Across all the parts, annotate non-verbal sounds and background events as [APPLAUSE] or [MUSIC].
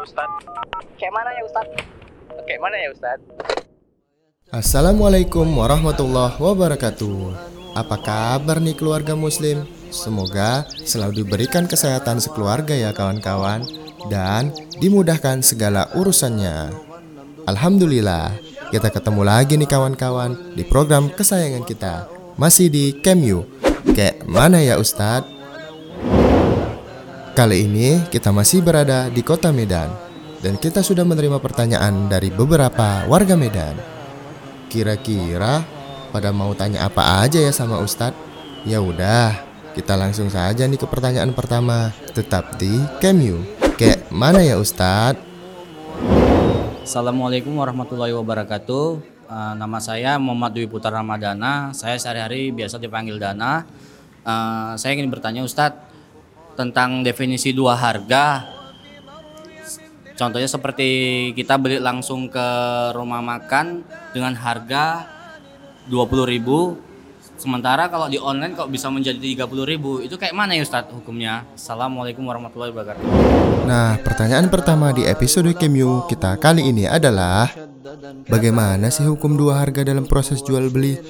Ustadz? Kayak mana ya Ustadz? Kayak mana ya Ustadz? Assalamualaikum warahmatullahi wabarakatuh. Apa kabar nih keluarga muslim? Semoga selalu diberikan kesehatan sekeluarga ya kawan-kawan dan dimudahkan segala urusannya. Alhamdulillah, kita ketemu lagi nih kawan-kawan di program kesayangan kita. Masih di Kemu. Kayak mana ya Ustadz? Kali ini kita masih berada di kota Medan dan kita sudah menerima pertanyaan dari beberapa warga Medan. Kira-kira pada mau tanya apa aja ya sama Ustadz? Ya udah, kita langsung saja nih ke pertanyaan pertama. Tetap di Kemu. Kayak mana ya Ustadz? Assalamualaikum warahmatullahi wabarakatuh. Uh, nama saya Muhammad Dwi Putra Ramadana. Saya sehari-hari biasa dipanggil Dana. Uh, saya ingin bertanya Ustadz tentang definisi dua harga. Contohnya seperti kita beli langsung ke rumah makan dengan harga 20.000 Sementara kalau di online kok bisa menjadi 30.000 itu kayak mana ya Ustadz hukumnya? Assalamualaikum warahmatullahi wabarakatuh. Nah, pertanyaan pertama di episode Kemyu kita kali ini adalah Bagaimana sih hukum dua harga dalam proses jual beli?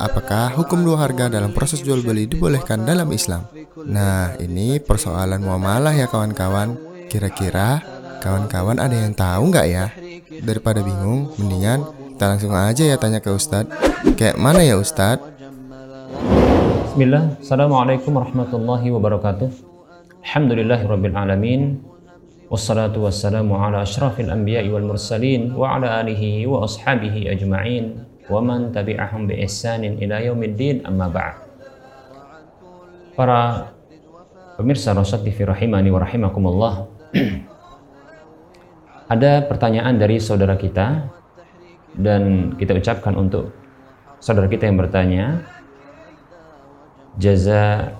Apakah hukum dua harga dalam proses jual beli dibolehkan dalam Islam? Nah, ini persoalan muamalah ya kawan-kawan. Kira-kira kawan-kawan ada yang tahu nggak ya? Daripada bingung, mendingan kita langsung aja ya tanya ke Ustadz. Kayak mana ya Ustadz? Bismillah, Assalamualaikum warahmatullahi wabarakatuh Alhamdulillahi rabbil alamin Wassalatu wassalamu ala ashrafil anbiya wal mursalin Wa ala alihi wa ashabihi ajma'in Wa man tabi'ahum bi ihsanin ila yaumiddin amma ba'd Para pemirsa Rasul TV rahimani wa rahimakumullah. [CLEARS THROAT] Ada pertanyaan dari saudara kita Dan kita ucapkan untuk saudara kita yang bertanya jaza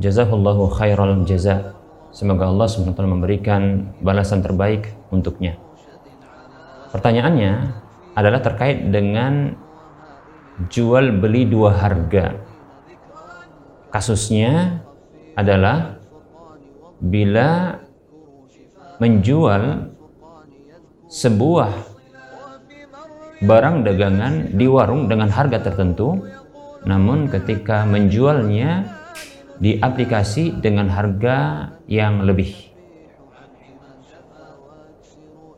jazahullahu khairal jaza. Semoga Allah SWT memberikan balasan terbaik untuknya. Pertanyaannya adalah terkait dengan jual beli dua harga kasusnya adalah bila menjual sebuah barang dagangan di warung dengan harga tertentu namun ketika menjualnya di aplikasi dengan harga yang lebih.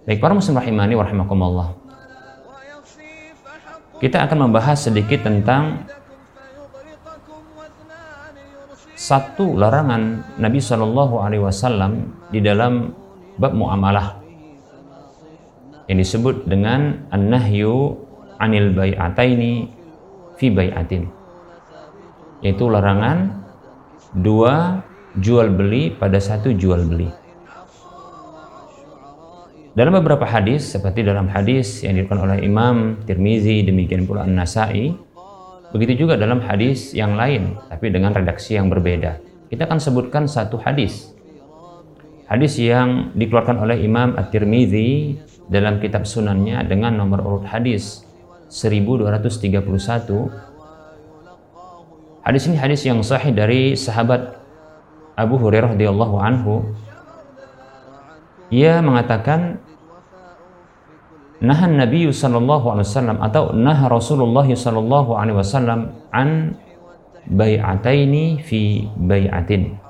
Baik para muslim rahimani wa rahimakumullah. Kita akan membahas sedikit tentang satu larangan Nabi Shallallahu Alaihi Wasallam di dalam bab muamalah yang disebut dengan an-nahyu anil bai'ataini fi bai'atin yaitu larangan dua jual beli pada satu jual beli. Dalam beberapa hadis seperti dalam hadis yang diriwayatkan oleh Imam Tirmizi demikian pula An-Nasai begitu juga dalam hadis yang lain tapi dengan redaksi yang berbeda. Kita akan sebutkan satu hadis. Hadis yang dikeluarkan oleh Imam At-Tirmizi dalam kitab sunannya dengan nomor urut hadis 1231 Hadis ini hadis yang sahih dari sahabat Abu Hurairah radhiyallahu anhu. Ia mengatakan Nahan Nabi sallallahu alaihi wasallam atau nah Rasulullah sallallahu alaihi wasallam an bai'ataini fi bai'atin.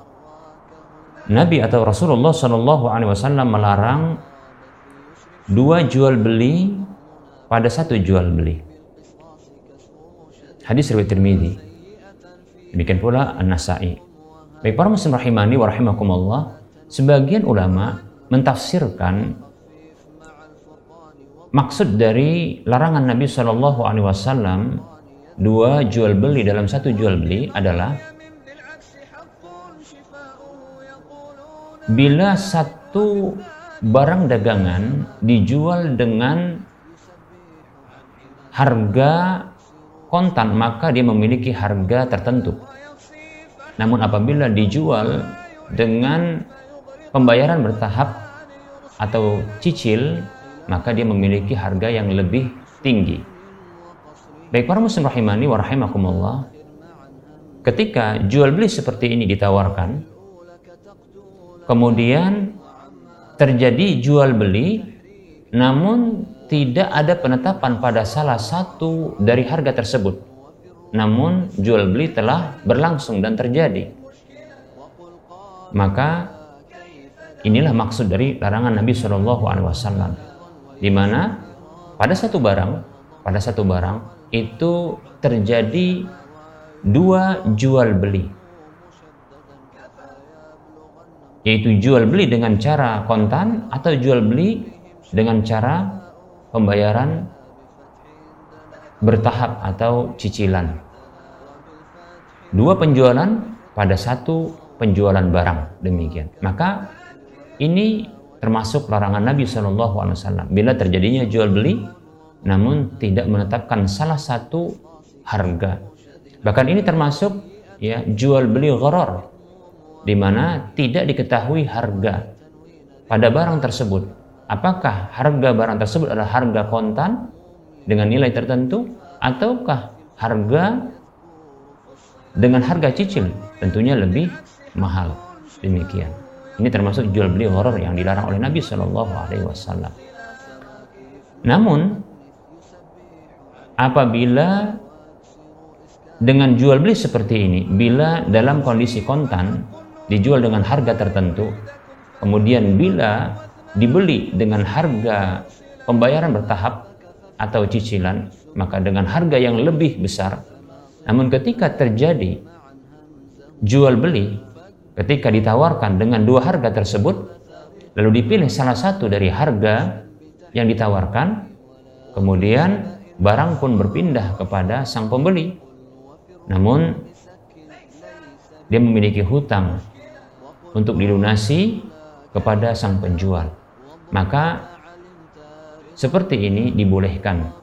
Nabi atau Rasulullah sallallahu alaihi wasallam melarang dua jual beli pada satu jual beli. Hadis riwayat Tirmidzi. Demikian pula An-Nasai. Baik para muslim rahimani wa rahimakumullah, sebagian ulama mentafsirkan maksud dari larangan Nabi Shallallahu alaihi wasallam dua jual beli dalam satu jual beli adalah bila satu barang dagangan dijual dengan harga kontan maka dia memiliki harga tertentu. Namun apabila dijual dengan pembayaran bertahap atau cicil maka dia memiliki harga yang lebih tinggi baik para muslim rahimani wa rahimakumullah ketika jual beli seperti ini ditawarkan kemudian terjadi jual beli namun tidak ada penetapan pada salah satu dari harga tersebut. Namun jual beli telah berlangsung dan terjadi. Maka inilah maksud dari larangan Nabi Shallallahu Alaihi Wasallam, di mana pada satu barang, pada satu barang itu terjadi dua jual beli, yaitu jual beli dengan cara kontan atau jual beli dengan cara pembayaran bertahap atau cicilan. Dua penjualan pada satu penjualan barang demikian. Maka ini termasuk larangan Nabi Shallallahu Alaihi Wasallam. Bila terjadinya jual beli, namun tidak menetapkan salah satu harga. Bahkan ini termasuk ya jual beli gharar di mana tidak diketahui harga pada barang tersebut. Apakah harga barang tersebut adalah harga kontan dengan nilai tertentu ataukah harga dengan harga cicil tentunya lebih mahal demikian ini termasuk jual beli horor yang dilarang oleh Nabi Shallallahu Alaihi Wasallam. Namun apabila dengan jual beli seperti ini bila dalam kondisi kontan dijual dengan harga tertentu kemudian bila dibeli dengan harga pembayaran bertahap atau cicilan maka dengan harga yang lebih besar. Namun ketika terjadi jual beli ketika ditawarkan dengan dua harga tersebut lalu dipilih salah satu dari harga yang ditawarkan kemudian barang pun berpindah kepada sang pembeli namun dia memiliki hutang untuk dilunasi kepada sang penjual maka seperti ini dibolehkan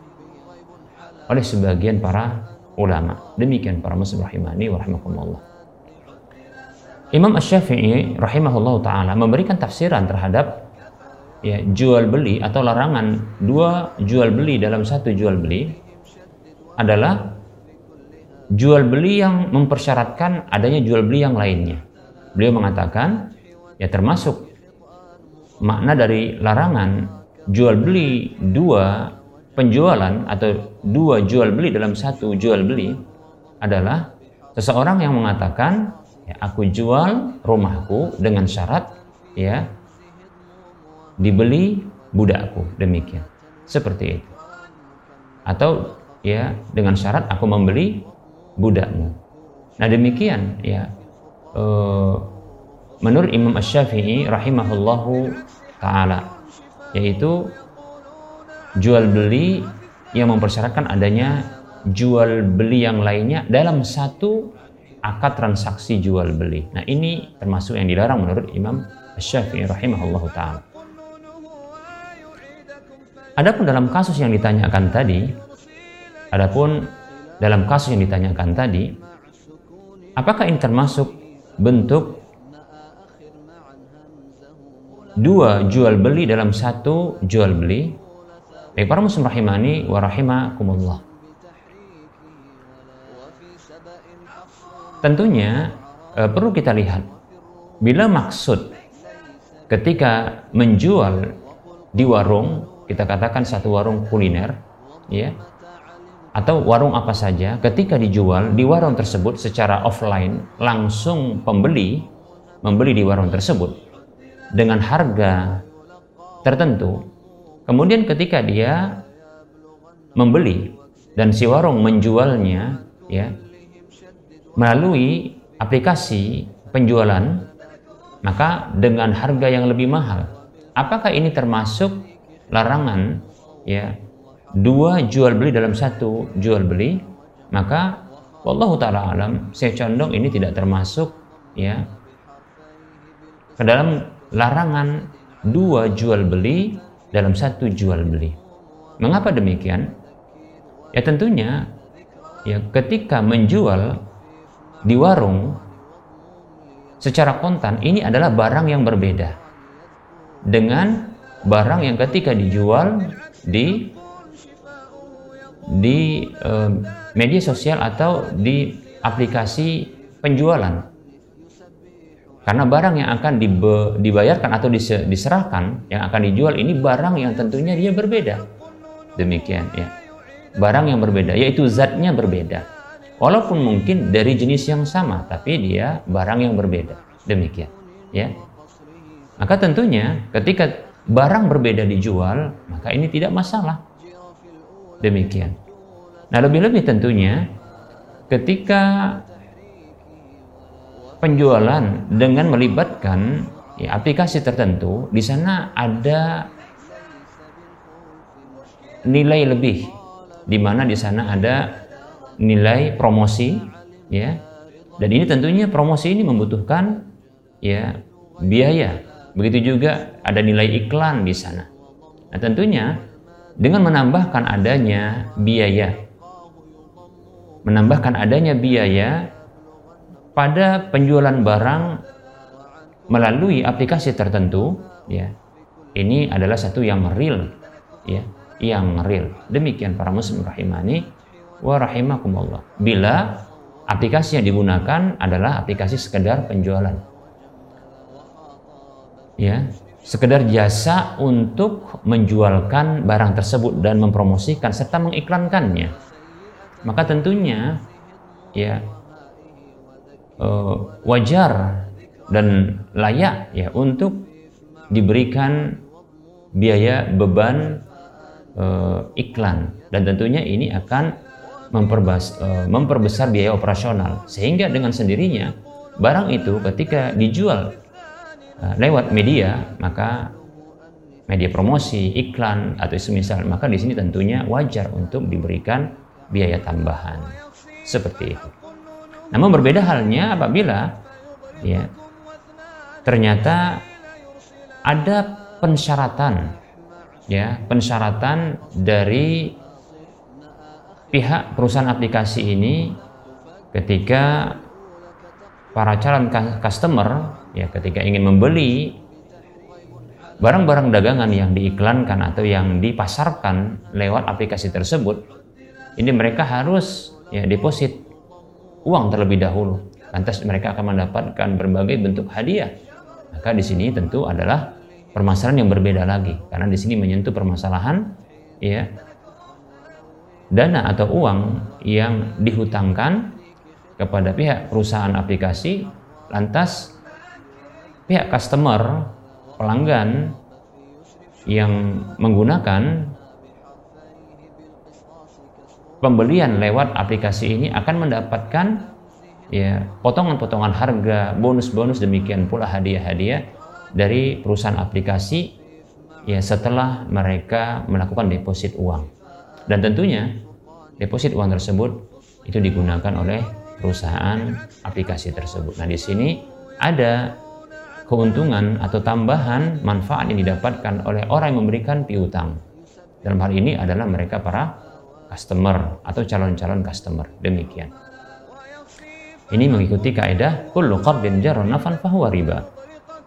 oleh sebagian para ulama. Demikian para muslim rahimani wa rahimakumullah. Imam Asy-Syafi'i rahimahullah taala memberikan tafsiran terhadap ya jual beli atau larangan dua jual beli dalam satu jual beli adalah jual beli yang mempersyaratkan adanya jual beli yang lainnya. Beliau mengatakan ya termasuk makna dari larangan jual beli dua penjualan atau dua jual beli dalam satu jual beli adalah seseorang yang mengatakan ya, aku jual rumahku dengan syarat ya dibeli budakku demikian. Seperti itu. Atau ya dengan syarat aku membeli budakmu. Nah demikian ya uh, menurut Imam Ash-Syafi'i rahimahullahu taala yaitu jual beli yang mempersyaratkan adanya jual beli yang lainnya dalam satu akad transaksi jual beli. Nah, ini termasuk yang dilarang menurut Imam Syafi'i rahimahullah taala. Adapun dalam kasus yang ditanyakan tadi, adapun dalam kasus yang ditanyakan tadi, apakah ini termasuk bentuk dua jual beli dalam satu jual beli baik para muslim rahimani wa rahimakumullah tentunya eh, perlu kita lihat bila maksud ketika menjual di warung kita katakan satu warung kuliner ya atau warung apa saja ketika dijual di warung tersebut secara offline langsung pembeli membeli di warung tersebut dengan harga tertentu. Kemudian ketika dia membeli dan si warung menjualnya ya melalui aplikasi penjualan maka dengan harga yang lebih mahal. Apakah ini termasuk larangan ya dua jual beli dalam satu jual beli? Maka wallahu taala alam saya condong ini tidak termasuk ya ke dalam larangan dua jual beli dalam satu jual beli. Mengapa demikian? Ya tentunya ya ketika menjual di warung secara kontan ini adalah barang yang berbeda dengan barang yang ketika dijual di di eh, media sosial atau di aplikasi penjualan Karena barang yang akan dibayarkan atau dise- diserahkan yang akan dijual ini barang yang tentunya dia berbeda. Demikian ya. Barang yang berbeda yaitu zatnya berbeda. Walaupun mungkin dari jenis yang sama tapi dia barang yang berbeda. Demikian ya. Maka tentunya ketika barang berbeda dijual, maka ini tidak masalah. Demikian. Nah, lebih-lebih tentunya ketika penjualan dengan melibatkan ya, aplikasi tertentu, di sana ada nilai lebih, di mana di sana ada nilai promosi, ya, dan ini tentunya promosi ini membutuhkan ya biaya. Begitu juga ada nilai iklan di sana. Nah, tentunya dengan menambahkan adanya biaya, menambahkan adanya biaya pada penjualan barang melalui aplikasi tertentu, ya, ini adalah satu yang real, ya, yang real. Demikian para muslim rahimani wa rahimakumullah. Bila aplikasi yang digunakan adalah aplikasi sekedar penjualan. Ya sekedar jasa untuk menjualkan barang tersebut dan mempromosikan serta mengiklankannya. Maka tentunya ya uh, wajar dan layak ya untuk diberikan biaya beban uh, iklan. Dan tentunya ini akan memperbas, uh, memperbesar biaya operasional sehingga dengan sendirinya barang itu ketika dijual Eh, lewat media maka media promosi, iklan atau semisal maka di sini tentunya wajar untuk diberikan biaya tambahan seperti itu. Namun berbeda halnya apabila ya ternyata ada pensyaratan ya pensyaratan dari pihak perusahaan aplikasi ini ketika para calon customer ya ketika ingin membeli barang-barang dagangan yang diiklankan atau yang dipasarkan lewat aplikasi tersebut ini mereka harus ya deposit uang terlebih dahulu. Lantas mereka akan mendapatkan berbagai bentuk hadiah. Maka di sini tentu adalah permasalahan yang berbeda lagi. Karena di sini menyentuh permasalahan ya dana atau uang yang dihutangkan kepada pihak perusahaan aplikasi lantas pihak customer pelanggan yang menggunakan pembelian lewat aplikasi ini akan mendapatkan ya potongan-potongan harga, bonus-bonus demikian pula hadiah-hadiah dari perusahaan aplikasi ya setelah mereka melakukan deposit uang. Dan tentunya deposit uang tersebut itu digunakan oleh perusahaan aplikasi tersebut. Nah, di sini ada keuntungan atau tambahan manfaat yang didapatkan oleh orang yang memberikan piutang. Dalam hal ini adalah mereka para customer atau calon-calon customer. Demikian. Ini mengikuti kaidah kullu qardin jarra nafan fahuwa riba.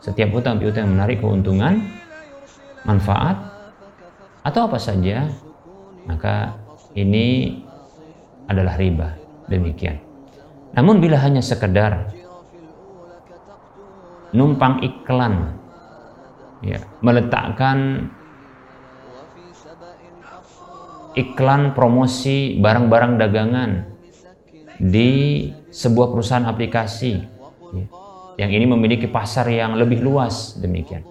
Setiap hutang piutang yang menarik keuntungan, manfaat atau apa saja, maka ini adalah riba. Demikian. Namun bila hanya sekedar numpang iklan ya, meletakkan iklan promosi barang-barang dagangan di sebuah perusahaan aplikasi ya, yang ini memiliki pasar yang lebih luas demikian.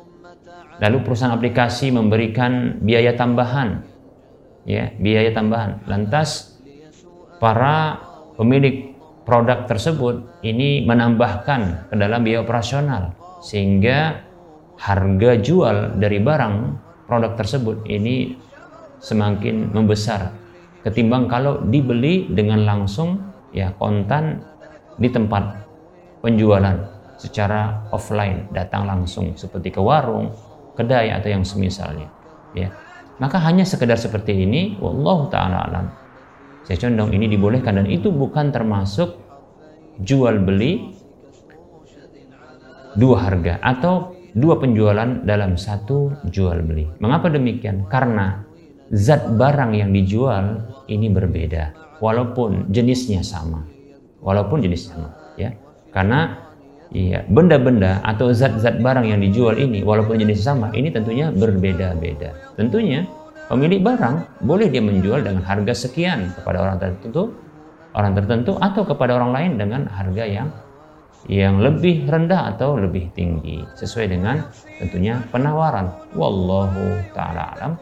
Lalu perusahaan aplikasi memberikan biaya tambahan ya, biaya tambahan. Lantas para pemilik produk tersebut ini menambahkan ke dalam biaya operasional sehingga harga jual dari barang produk tersebut ini semakin membesar ketimbang kalau dibeli dengan langsung ya kontan di tempat penjualan secara offline datang langsung seperti ke warung kedai atau yang semisalnya ya maka hanya sekedar seperti ini wallahu taala alam saya condong ini dibolehkan dan itu bukan termasuk jual beli dua harga atau dua penjualan dalam satu jual beli. Mengapa demikian? Karena zat barang yang dijual ini berbeda walaupun jenisnya sama. Walaupun jenisnya sama, ya. Karena Iya, benda-benda atau zat-zat barang yang dijual ini walaupun jenis sama, ini tentunya berbeda-beda. Tentunya pemilik barang boleh dia menjual dengan harga sekian kepada orang tertentu, orang tertentu atau kepada orang lain dengan harga yang yang lebih rendah atau lebih tinggi sesuai dengan tentunya penawaran. Wallahu taala alam.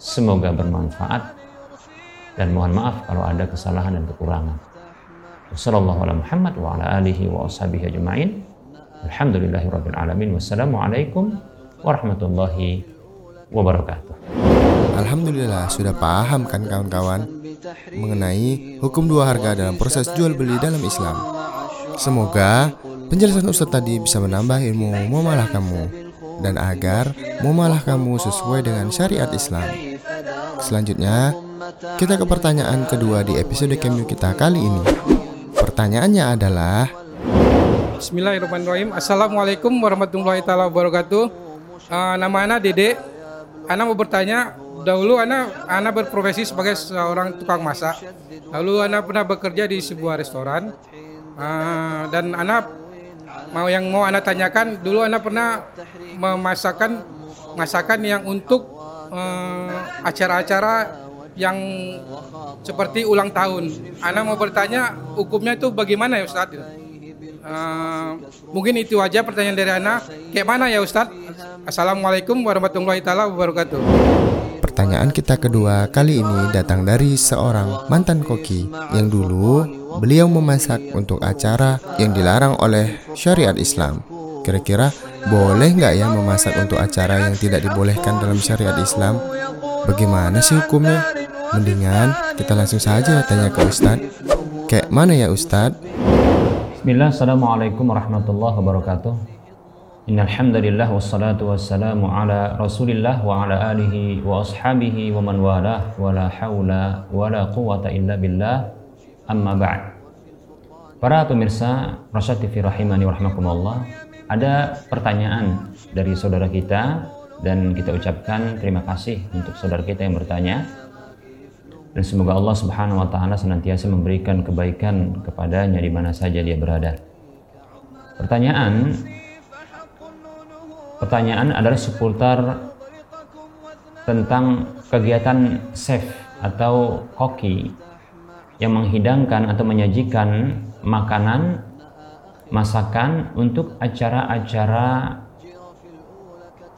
Semoga bermanfaat dan mohon maaf kalau ada kesalahan dan kekurangan. Wassallallahu ala Muhammad wa alihi wa ashabihi ajma'in. Wassalamualaikum warahmatullahi wabarakatuh. Alhamdulillah sudah paham kan kawan-kawan mengenai hukum dua harga dalam proses jual beli dalam Islam. Semoga penjelasan Ustadz tadi bisa menambah ilmu muamalah kamu dan agar muamalah kamu sesuai dengan syariat Islam. Selanjutnya, kita ke pertanyaan kedua di episode Kemyu kita kali ini. Pertanyaannya adalah Bismillahirrahmanirrahim. Assalamualaikum warahmatullahi taala wabarakatuh. Uh, nama Ana Dede. Ana mau bertanya, dahulu Ana Ana berprofesi sebagai seorang tukang masak. Lalu Ana pernah bekerja di sebuah restoran. Uh, dan Ana mau yang mau Ana tanyakan, dulu Ana pernah memasakkan masakan yang untuk uh, acara-acara yang seperti ulang tahun. Ana mau bertanya, hukumnya itu bagaimana ya Ustadz? Uh, mungkin itu aja pertanyaan dari Ana. Kayak mana ya Ustadz? Assalamualaikum warahmatullahi taala wabarakatuh. Pertanyaan kita kedua kali ini datang dari seorang mantan koki yang dulu beliau memasak untuk acara yang dilarang oleh syariat Islam. Kira-kira boleh nggak ya memasak untuk acara yang tidak dibolehkan dalam syariat Islam? Bagaimana sih hukumnya? Mendingan kita langsung saja tanya ke Ustadz. Kayak mana ya Ustadz? Bismillah, Assalamualaikum warahmatullahi wabarakatuh. Innal hamdalillah wassalatu wassalamu ala Rasulillah wa ala alihi wa ashabihi wa man walah wa la haula wa la quwata illa billah. Amma ba'd. Para pemirsa Rasyad TV rahimani wa rahmakumullah, ada pertanyaan dari saudara kita dan kita ucapkan terima kasih untuk saudara kita yang bertanya. Dan semoga Allah Subhanahu wa taala senantiasa memberikan kebaikan kepadanya di mana saja dia berada. Pertanyaan Pertanyaan adalah seputar tentang kegiatan chef atau koki yang menghidangkan atau menyajikan makanan masakan untuk acara-acara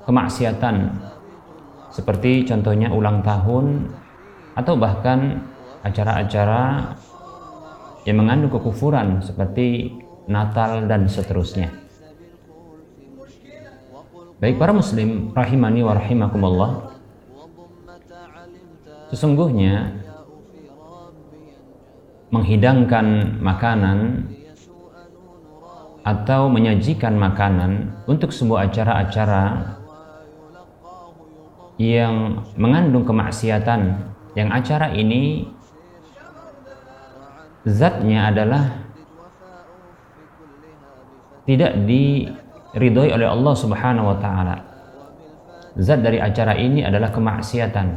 kemaksiatan seperti contohnya ulang tahun atau bahkan acara-acara yang mengandung kekufuran seperti Natal dan seterusnya. Baik para muslim rahimani wa rahimakumullah. Sesungguhnya menghidangkan makanan atau menyajikan makanan untuk sebuah acara-acara yang mengandung kemaksiatan yang acara ini zatnya adalah tidak diridhoi oleh Allah Subhanahu wa taala. Zat dari acara ini adalah kemaksiatan.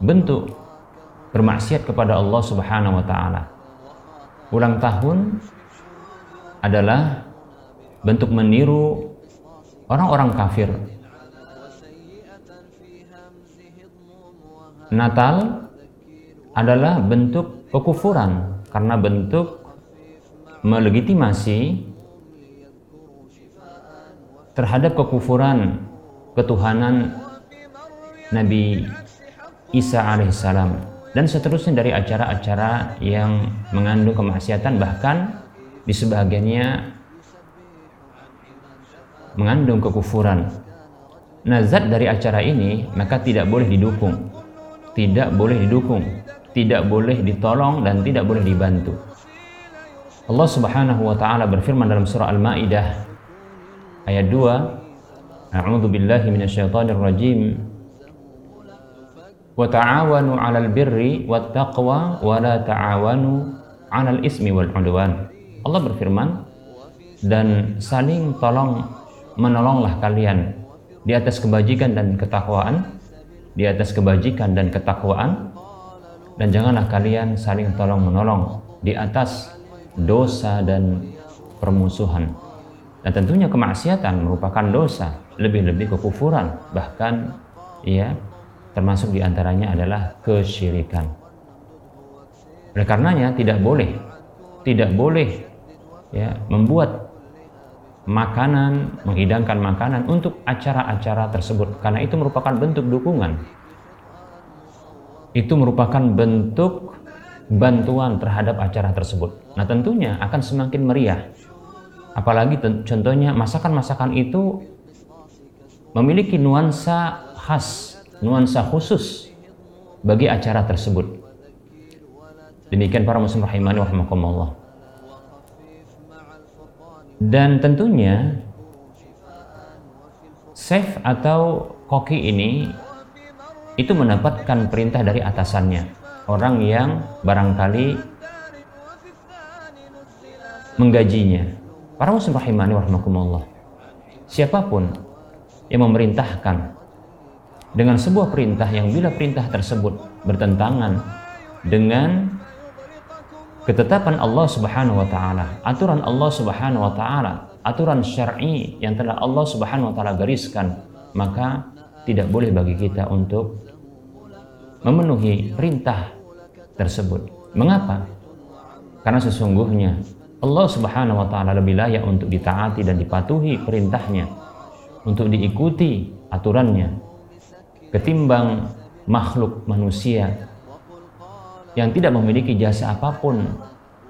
Bentuk bermaksiat kepada Allah Subhanahu wa taala. Ulang tahun adalah bentuk meniru orang-orang kafir. Natal adalah bentuk kekufuran karena bentuk melegitimasi terhadap kekufuran ketuhanan Nabi Isa alaihissalam dan seterusnya dari acara-acara yang mengandung kemaksiatan bahkan di sebagiannya mengandung kekufuran. Nah, zat dari acara ini maka tidak boleh didukung. Tidak boleh didukung, tidak boleh ditolong dan tidak boleh dibantu. Allah Subhanahu wa taala berfirman dalam surah Al-Maidah ayat 2, A'udzu billahi minasyaitonir rajim. Wa ta'awanu 'alal birri wat taqwa wa la ta'awanu 'alal ismi wal 'udwan. Allah berfirman dan saling tolong menolonglah kalian di atas kebajikan dan ketakwaan di atas kebajikan dan ketakwaan. Dan janganlah kalian saling tolong menolong di atas dosa dan permusuhan. Dan tentunya kemaksiatan merupakan dosa, lebih-lebih kekufuran, bahkan ya termasuk di antaranya adalah kesyirikan. Oleh karenanya tidak boleh, tidak boleh ya membuat makanan, menghidangkan makanan untuk acara-acara tersebut karena itu merupakan bentuk dukungan. Itu merupakan bentuk bantuan terhadap acara tersebut. Nah, tentunya akan semakin meriah Apalagi contohnya masakan-masakan itu memiliki nuansa khas, nuansa khusus bagi acara tersebut. Demikian para muslim rahimani wa Dan tentunya chef atau koki ini itu mendapatkan perintah dari atasannya. Orang yang barangkali menggajinya Para muslim rahimani warahmatullah. Siapa pun yang memerintahkan dengan sebuah perintah yang bila perintah tersebut bertentangan dengan ketetapan Allah Subhanahu wa taala, aturan Allah Subhanahu wa taala, aturan syar'i yang telah Allah Subhanahu wa taala gariskan, maka tidak boleh bagi kita untuk memenuhi perintah tersebut. Mengapa? Karena sesungguhnya Allah Subhanahu wa taala lebih layak untuk ditaati dan dipatuhi perintahnya, untuk diikuti aturannya ketimbang makhluk manusia yang tidak memiliki jasa apa pun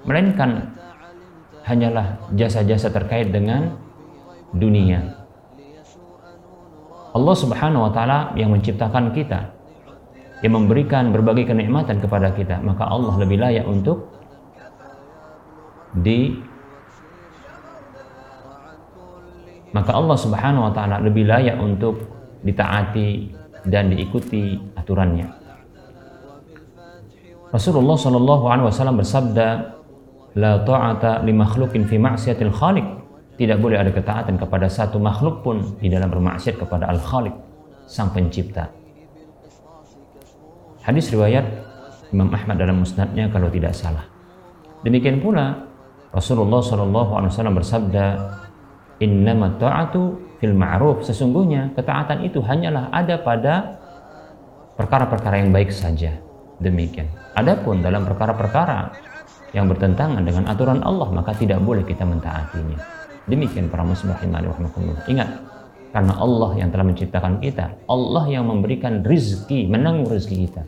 melainkan hanyalah jasa-jasa terkait dengan dunia. Allah Subhanahu wa taala yang menciptakan kita, yang memberikan berbagai kenikmatan kepada kita, maka Allah lebih layak untuk di maka Allah Subhanahu wa taala lebih layak untuk ditaati dan diikuti aturannya. Rasulullah Shallallahu alaihi wasallam bersabda, "La ta'ata li makhluqin fi ma'siyatil khaliq." Tidak boleh ada ketaatan kepada satu makhluk pun di dalam bermaksiat kepada Al-Khaliq, Sang Pencipta. Hadis riwayat Imam Ahmad dalam musnadnya kalau tidak salah. Demikian pula Rasulullah Shallallahu Alaihi Wasallam bersabda, Innama ta'atu fil ma'ruf. Sesungguhnya ketaatan itu hanyalah ada pada perkara-perkara yang baik saja. Demikian. Adapun dalam perkara-perkara yang bertentangan dengan aturan Allah maka tidak boleh kita mentaatinya. Demikian para muslim rahimahullah. Ingat, karena Allah yang telah menciptakan kita, Allah yang memberikan rizki, menanggung rizki kita.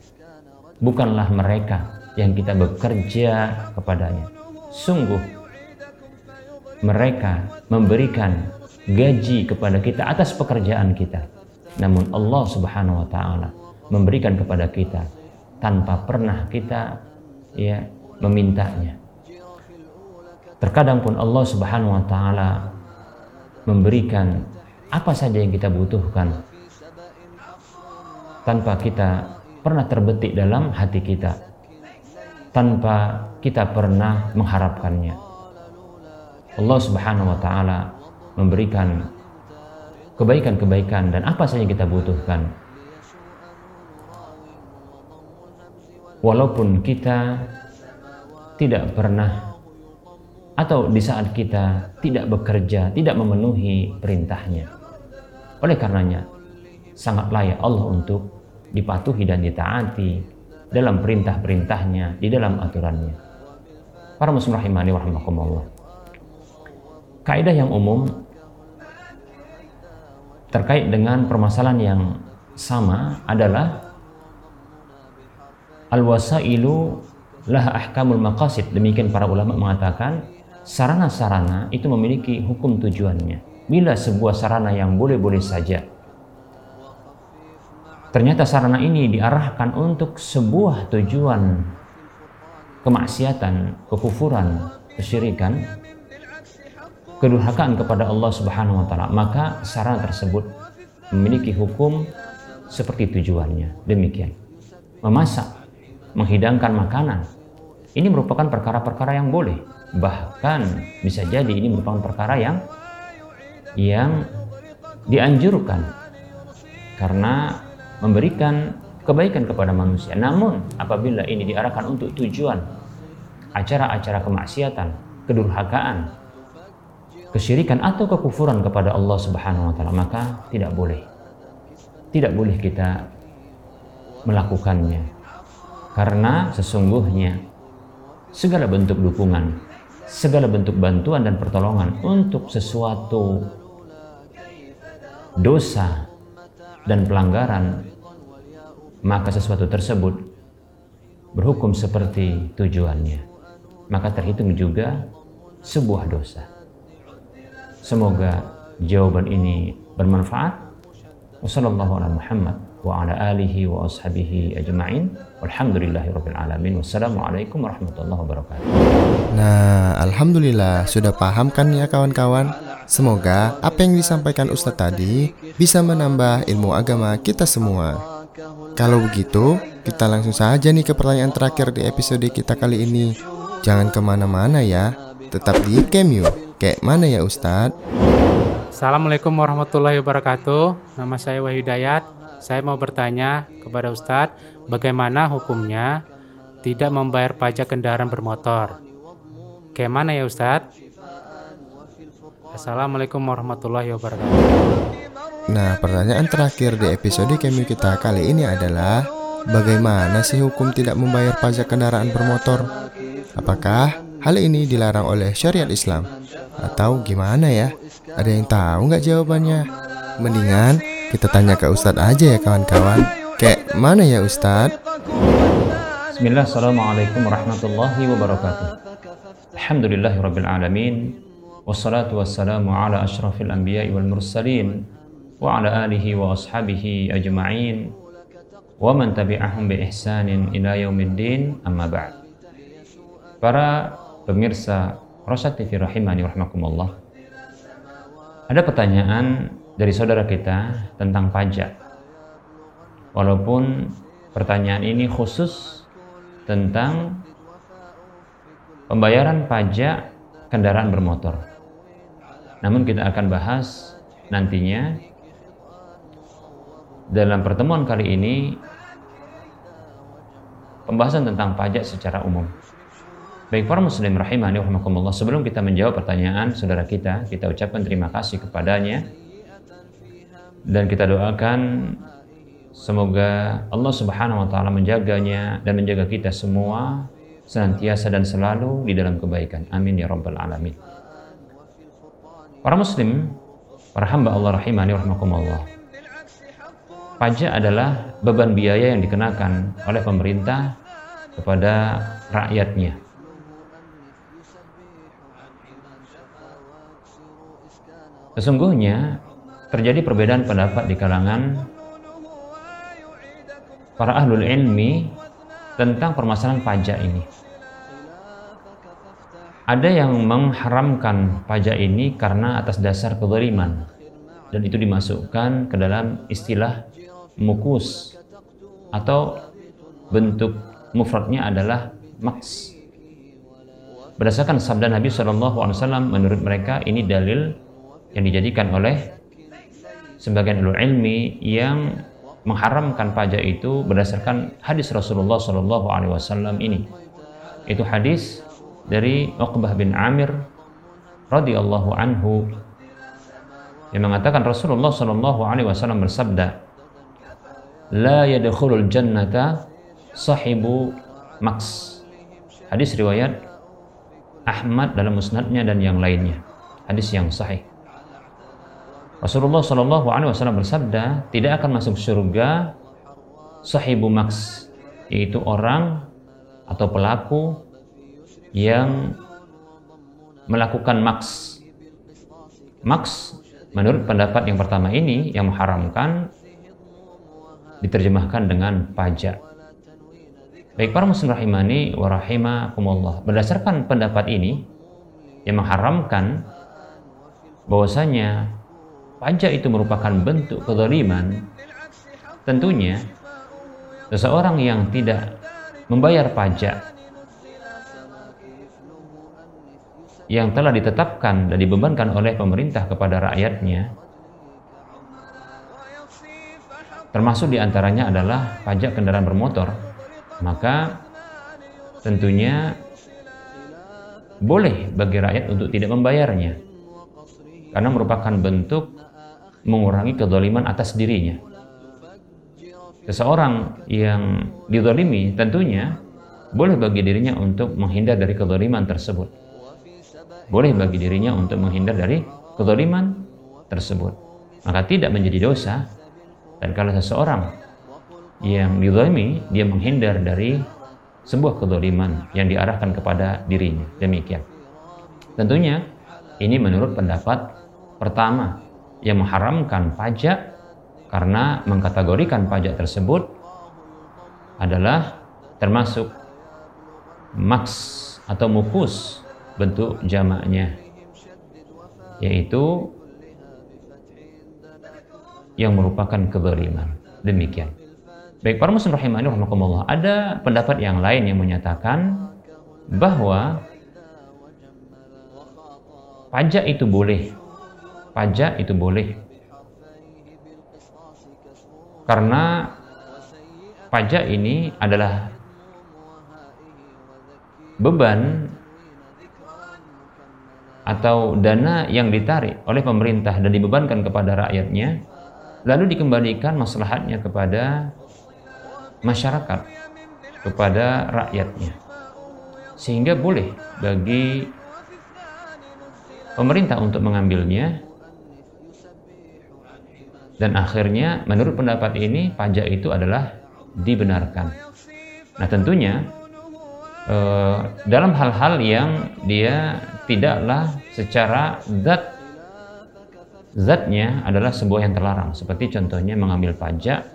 Bukanlah mereka yang kita bekerja kepadanya. Sungguh mereka memberikan gaji kepada kita atas pekerjaan kita. Namun Allah Subhanahu wa taala memberikan kepada kita tanpa pernah kita ya memintanya. Terkadang pun Allah Subhanahu wa taala memberikan apa saja yang kita butuhkan tanpa kita pernah terbetik dalam hati kita tanpa kita pernah mengharapkannya Allah Subhanahu wa taala memberikan kebaikan-kebaikan dan apa saja yang kita butuhkan. Walaupun kita tidak pernah atau di saat kita tidak bekerja, tidak memenuhi perintahnya. Oleh karenanya, sangat layak Allah untuk dipatuhi dan ditaati dalam perintah-perintahnya, di dalam aturannya. Para muslim rahimani wa kaidah yang umum terkait dengan permasalahan yang sama adalah al-wasailu lah ahkamul maqasid demikian para ulama mengatakan sarana-sarana itu memiliki hukum tujuannya bila sebuah sarana yang boleh-boleh saja ternyata sarana ini diarahkan untuk sebuah tujuan kemaksiatan, kekufuran, kesyirikan kedurhakaan kepada Allah Subhanahu wa taala, maka sarana tersebut memiliki hukum seperti tujuannya. Demikian. Memasak, menghidangkan makanan. Ini merupakan perkara-perkara yang boleh. Bahkan bisa jadi ini merupakan perkara yang yang dianjurkan karena memberikan kebaikan kepada manusia. Namun apabila ini diarahkan untuk tujuan acara-acara kemaksiatan, kedurhakaan, kesyirikan atau kekufuran kepada Allah Subhanahu wa taala, maka tidak boleh. Tidak boleh kita melakukannya. Karena sesungguhnya segala bentuk dukungan, segala bentuk bantuan dan pertolongan untuk sesuatu dosa dan pelanggaran, maka sesuatu tersebut berhukum seperti tujuannya. Maka terhitung juga sebuah dosa. Semoga jawaban ini bermanfaat. Wassalamualaikum Muhammad wa ala alihi wa ashabihi ajma'in. Alamin. Wassalamualaikum warahmatullahi wabarakatuh. Nah, alhamdulillah sudah paham kan ya kawan-kawan? Semoga apa yang disampaikan Ustadz tadi bisa menambah ilmu agama kita semua. Kalau begitu, kita langsung saja nih ke pertanyaan terakhir di episode kita kali ini. Jangan ke mana-mana ya, tetap di Cameo. Kayak mana ya Ustadz? Assalamualaikum warahmatullahi wabarakatuh. Nama saya Wahidayat. Saya mau bertanya kepada Ustadz, bagaimana hukumnya tidak membayar pajak kendaraan bermotor? Kayak mana ya Ustadz? Assalamualaikum warahmatullahi wabarakatuh. Nah, pertanyaan terakhir di episode Cameo kita kali ini adalah Bagaimana sih hukum tidak membayar pajak kendaraan bermotor? Apakah hal ini dilarang oleh syariat Islam? Atau gimana ya? Ada yang tahu nggak jawabannya? Mendingan kita tanya ke Ustadz aja ya kawan-kawan Kayak mana ya Ustadz? Bismillah, Assalamualaikum warahmatullahi wabarakatuh. Alhamdulillahi rabbil alamin. Wassalatu wassalamu ala ashrafil anbiya'i wal mursalin wa ala alihi wa ashabihi ajma'in wa man tabi'ahum bi ihsanin ila yaumiddin amma ba'd. Para pemirsa Rosyad TV rahimani rahmakumullah. Ada pertanyaan dari saudara kita tentang pajak. Walaupun pertanyaan ini khusus tentang pembayaran pajak kendaraan bermotor. Namun kita akan bahas nantinya dalam pertemuan kali ini pembahasan tentang pajak secara umum. Baik para muslim rahimani rahimakumullah, sebelum kita menjawab pertanyaan saudara kita, kita ucapkan terima kasih kepadanya dan kita doakan semoga Allah Subhanahu wa taala menjaganya dan menjaga kita semua senantiasa dan selalu di dalam kebaikan. Amin ya rabbal alamin. Para muslim, para hamba Allah rahimani rahimakumullah. Pajak adalah beban biaya yang dikenakan oleh pemerintah kepada rakyatnya. Sesungguhnya terjadi perbedaan pendapat di kalangan para ahlul ilmi tentang permasalahan pajak ini. Ada yang mengharamkan pajak ini karena atas dasar kezaliman dan itu dimasukkan ke dalam istilah mukus atau bentuk mufradnya adalah maks. Berdasarkan sabda Nabi SAW, menurut mereka ini dalil yang dijadikan oleh sebagian ulul ilmi yang mengharamkan pajak itu berdasarkan hadis Rasulullah Shallallahu Alaihi Wasallam ini. Itu hadis dari Uqbah bin Amir radhiyallahu anhu yang mengatakan Rasulullah Shallallahu Alaihi Wasallam bersabda, لا yadkhulul jannata sahibu maks. Hadis riwayat Ahmad dalam musnadnya dan yang lainnya. Hadis yang sahih. Rasulullah Shallallahu Alaihi Wasallam bersabda, tidak akan masuk surga sahibu maks, yaitu orang atau pelaku yang melakukan maks. Maks menurut pendapat yang pertama ini yang mengharamkan diterjemahkan dengan pajak. Baik para muslim rahimani wa rahimakumullah. Berdasarkan pendapat ini yang mengharamkan bahwasanya pajak itu merupakan bentuk kezaliman, tentunya seseorang yang tidak membayar pajak yang telah ditetapkan dan dibebankan oleh pemerintah kepada rakyatnya termasuk di antaranya adalah pajak kendaraan bermotor maka tentunya boleh bagi rakyat untuk tidak membayarnya karena merupakan bentuk mengurangi kezaliman atas dirinya. Seseorang yang dizalimi tentunya boleh bagi dirinya untuk menghindar dari kezaliman tersebut. Boleh bagi dirinya untuk menghindar dari kezaliman tersebut. Maka tidak menjadi dosa dan kalau seseorang yang dizalimi dia menghindar dari sebuah kezaliman yang diarahkan kepada dirinya. Demikian. Tentunya ini menurut pendapat pertama yang mengharamkan pajak karena mengkategorikan pajak tersebut adalah termasuk maks atau mukus bentuk jamaknya yaitu yang merupakan kezaliman. Demikian. Baik para muslim rahimani rahimakumullah, ada pendapat yang lain yang menyatakan bahwa pajak itu boleh. Pajak itu boleh. Karena pajak ini adalah beban atau dana yang ditarik oleh pemerintah dan dibebankan kepada rakyatnya lalu dikembalikan maslahatnya kepada masyarakat kepada rakyatnya sehingga boleh bagi pemerintah untuk mengambilnya dan akhirnya menurut pendapat ini pajak itu adalah dibenarkan. Nah tentunya eh, dalam hal-hal yang dia tidaklah secara zat zatnya adalah sebuah yang terlarang. Seperti contohnya mengambil pajak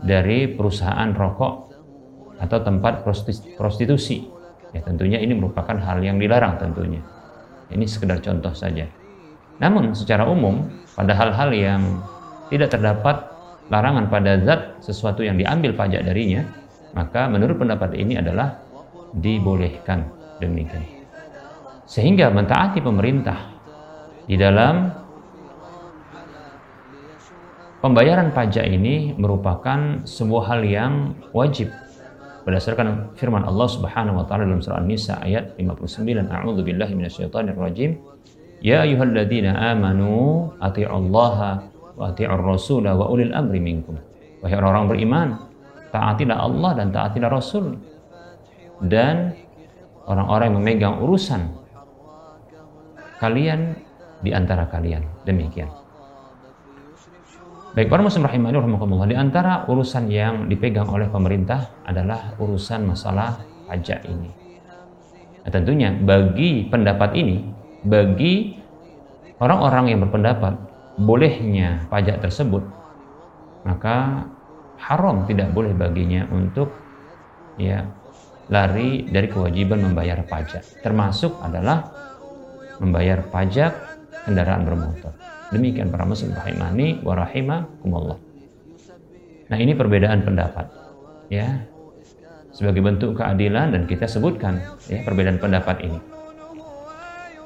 dari perusahaan rokok atau tempat prostitusi. Ya tentunya ini merupakan hal yang dilarang tentunya. Ini sekedar contoh saja. Namun secara umum pada hal-hal yang tidak terdapat larangan pada zat sesuatu yang diambil pajak darinya maka menurut pendapat ini adalah dibolehkan. Demikian. Sehingga mentaati pemerintah di dalam Pembayaran pajak ini merupakan sebuah hal yang wajib. Berdasarkan firman Allah Subhanahu wa taala dalam surah An-Nisa ayat 59 A'udzu billahi minasyaitonir rajim Ya ayyuhalladzina amanu atti'ullaha wa atti'ur rasula wa ulil amri minkum. Wahai orang-orang beriman taatilah Allah dan taatilah Rasul. Dan orang-orang yang memegang urusan kalian di antara kalian. Demikian. Baik para muslim rahimani rahimakumullah. Di antara urusan yang dipegang oleh pemerintah adalah urusan masalah pajak ini. Nah, tentunya bagi pendapat ini, bagi orang-orang yang berpendapat bolehnya pajak tersebut, maka haram tidak boleh baginya untuk ya lari dari kewajiban membayar pajak. Termasuk adalah membayar pajak kendaraan bermotor. Demikian para muslim rahimani wa rahimakumullah. Nah, ini perbedaan pendapat. Ya. Sebagai bentuk keadilan dan kita sebutkan ya perbedaan pendapat ini.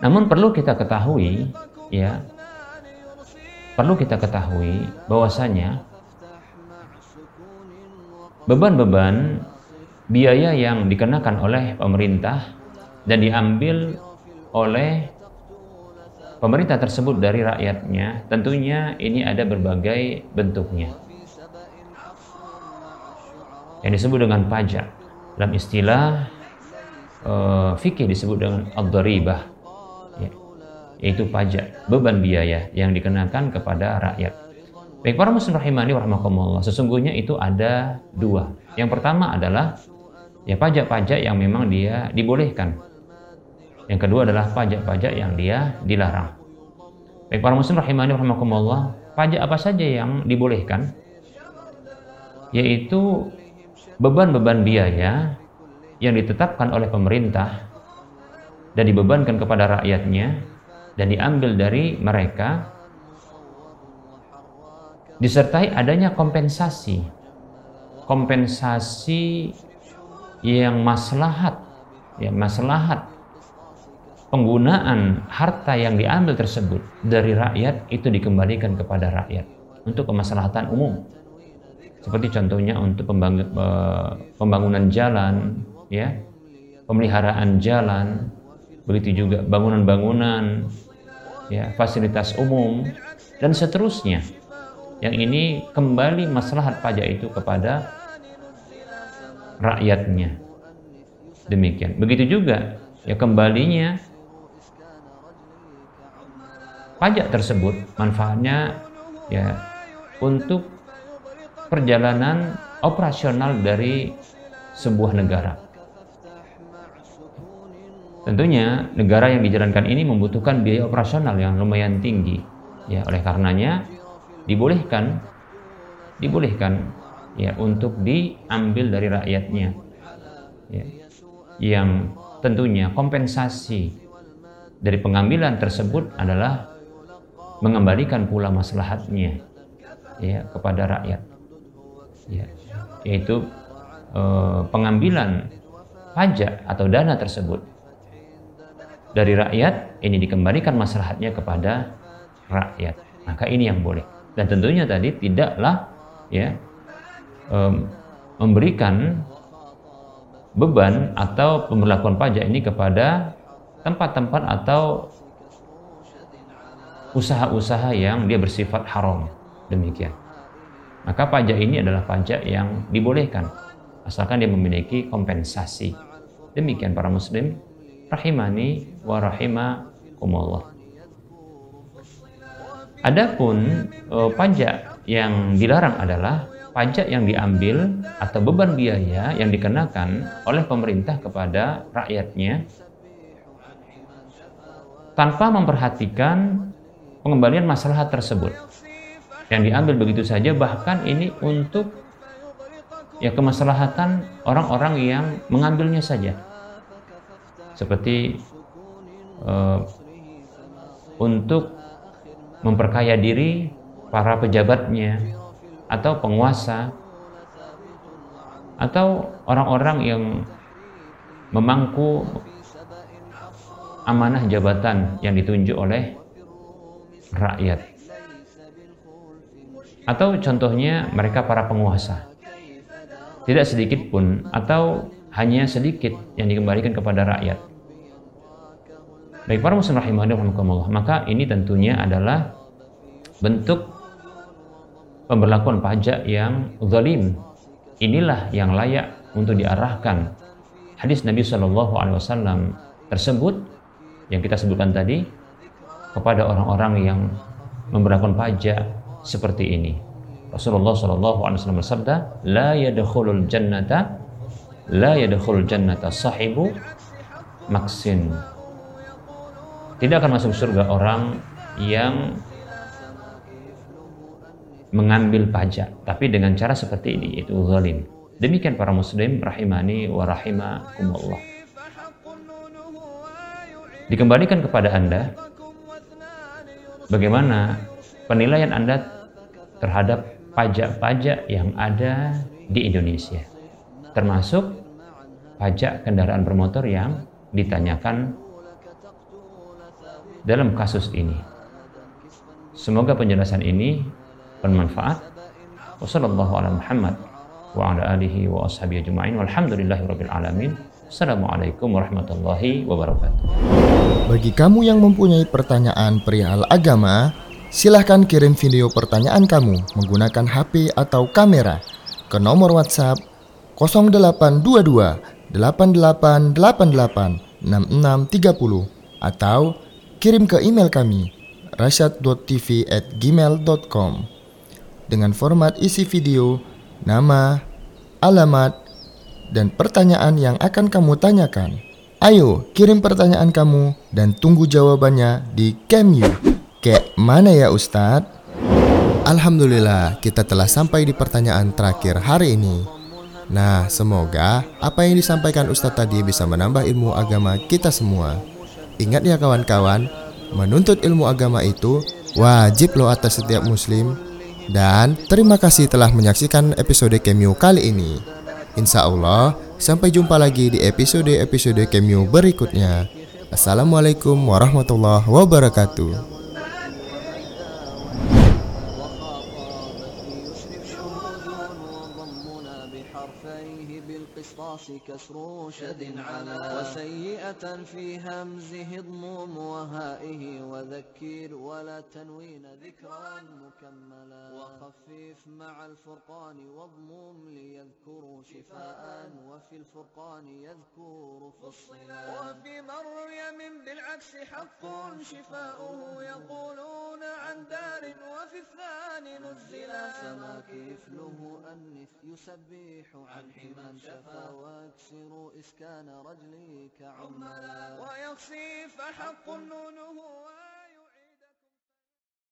Namun perlu kita ketahui ya perlu kita ketahui bahwasanya beban-beban biaya yang dikenakan oleh pemerintah dan diambil oleh pemerintah tersebut dari rakyatnya, tentunya ini ada berbagai bentuknya. Yang disebut dengan pajak. Dalam istilah uh, fikih disebut dengan ad-dharibah. Ya, yaitu pajak, beban biaya yang dikenakan kepada rakyat. Baik para muslim rahimani warahmatullah, sesungguhnya itu ada dua. Yang pertama adalah ya pajak-pajak yang memang dia dibolehkan yang kedua adalah pajak-pajak yang dia dilarang. Baik para muslim rahimani rahimakumullah, pajak apa saja yang dibolehkan? Yaitu beban-beban biaya yang ditetapkan oleh pemerintah dan dibebankan kepada rakyatnya dan diambil dari mereka disertai adanya kompensasi. Kompensasi yang maslahat ya maslahat. Penggunaan harta yang diambil tersebut dari rakyat itu dikembalikan kepada rakyat untuk kemaslahatan umum. Seperti contohnya untuk pembangunan jalan, ya, pemeliharaan jalan, begitu juga bangunan-bangunan ya, fasilitas umum dan seterusnya. Yang ini kembali maslahat pajak itu kepada rakyatnya. Demikian. Begitu juga ya kembalinya pajak tersebut manfaatnya ya untuk perjalanan operasional dari sebuah negara. Tentunya negara yang dijalankan ini membutuhkan biaya operasional yang lumayan tinggi. Ya, oleh karenanya dibolehkan dibolehkan ya untuk diambil dari rakyatnya. Ya, yang tentunya kompensasi dari pengambilan tersebut adalah mengembalikan pula maslahatnya ya kepada rakyat ya yaitu eh, pengambilan pajak atau dana tersebut dari rakyat ini dikembalikan maslahatnya kepada rakyat maka ini yang boleh dan tentunya tadi tidaklah ya eh, memberikan beban atau pemberlakuan pajak ini kepada tempat-tempat atau usaha-usaha yang dia bersifat haram. Demikian. Maka pajak ini adalah pajak yang dibolehkan asalkan dia memiliki kompensasi. Demikian para muslim rahimani wa rahimakumullah. Adapun eh, pajak yang dilarang adalah pajak yang diambil atau beban biaya yang dikenakan oleh pemerintah kepada rakyatnya tanpa memperhatikan pengembalian masalah tersebut yang diambil begitu saja bahkan ini untuk ya kemaslahatan orang-orang yang mengambilnya saja seperti uh, untuk memperkaya diri para pejabatnya atau penguasa atau orang-orang yang memangku amanah jabatan yang ditunjuk oleh rakyat. Atau contohnya mereka para penguasa. Tidak sedikit pun atau hanya sedikit yang dikembalikan kepada rakyat. Baik para muslim rahimahullah, maka ini tentunya adalah bentuk pemberlakuan pajak yang zalim. Inilah yang layak untuk diarahkan hadis Nabi Shallallahu Alaihi Wasallam tersebut yang kita sebutkan tadi kepada orang-orang yang memberlakukan pajak seperti ini. Rasulullah Shallallahu Alaihi Wasallam bersabda, لا yadkhulul jannata, la yadkhulul jannata sahibu maksin. Tidak akan masuk surga orang yang mengambil pajak, tapi dengan cara seperti ini, itu zalim. Demikian para muslim rahimani wa rahimakumullah. Dikembalikan kepada Anda bagaimana penilaian Anda terhadap pajak-pajak yang ada di Indonesia, termasuk pajak kendaraan bermotor yang ditanyakan dalam kasus ini. Semoga penjelasan ini bermanfaat. Wassalamualaikum Assalamualaikum warahmatullahi wabarakatuh. Bagi kamu yang mempunyai pertanyaan perihal agama, silahkan kirim video pertanyaan kamu menggunakan HP atau kamera ke nomor WhatsApp 0822 8888 6630 atau kirim ke email kami rasyad.tv@gmail.com dengan format isi video, nama, alamat, dan pertanyaan yang akan kamu tanyakan. Ayo, kirim pertanyaan kamu dan tunggu jawabannya di Kemu. Kayak mana ya Ustadz? Alhamdulillah, kita telah sampai di pertanyaan terakhir hari ini. Nah, semoga apa yang disampaikan Ustadz tadi bisa menambah ilmu agama kita semua. Ingat ya kawan-kawan, menuntut ilmu agama itu wajib loh atas setiap muslim. Dan terima kasih telah menyaksikan episode Kemu kali ini. Insya Allah, Sampai jumpa lagi di episode-episode cameo berikutnya. Assalamualaikum warahmatullahi wabarakatuh. كسر شد على وسيئة في همزه اضموم وهائه وذكر ولا تنوين ذكرا مكملا وخفف مع الفرقان واضموم ليذكروا شفاء وفي الفرقان يذكر فصلا وفي مريم بالعكس حق شفاؤه يقولون عن دار وفي الثاني نزلا سما كفله أنث يسبح عن حما شفا وأكسر إسكان رجلي كعملا ويصيف فحق نونه.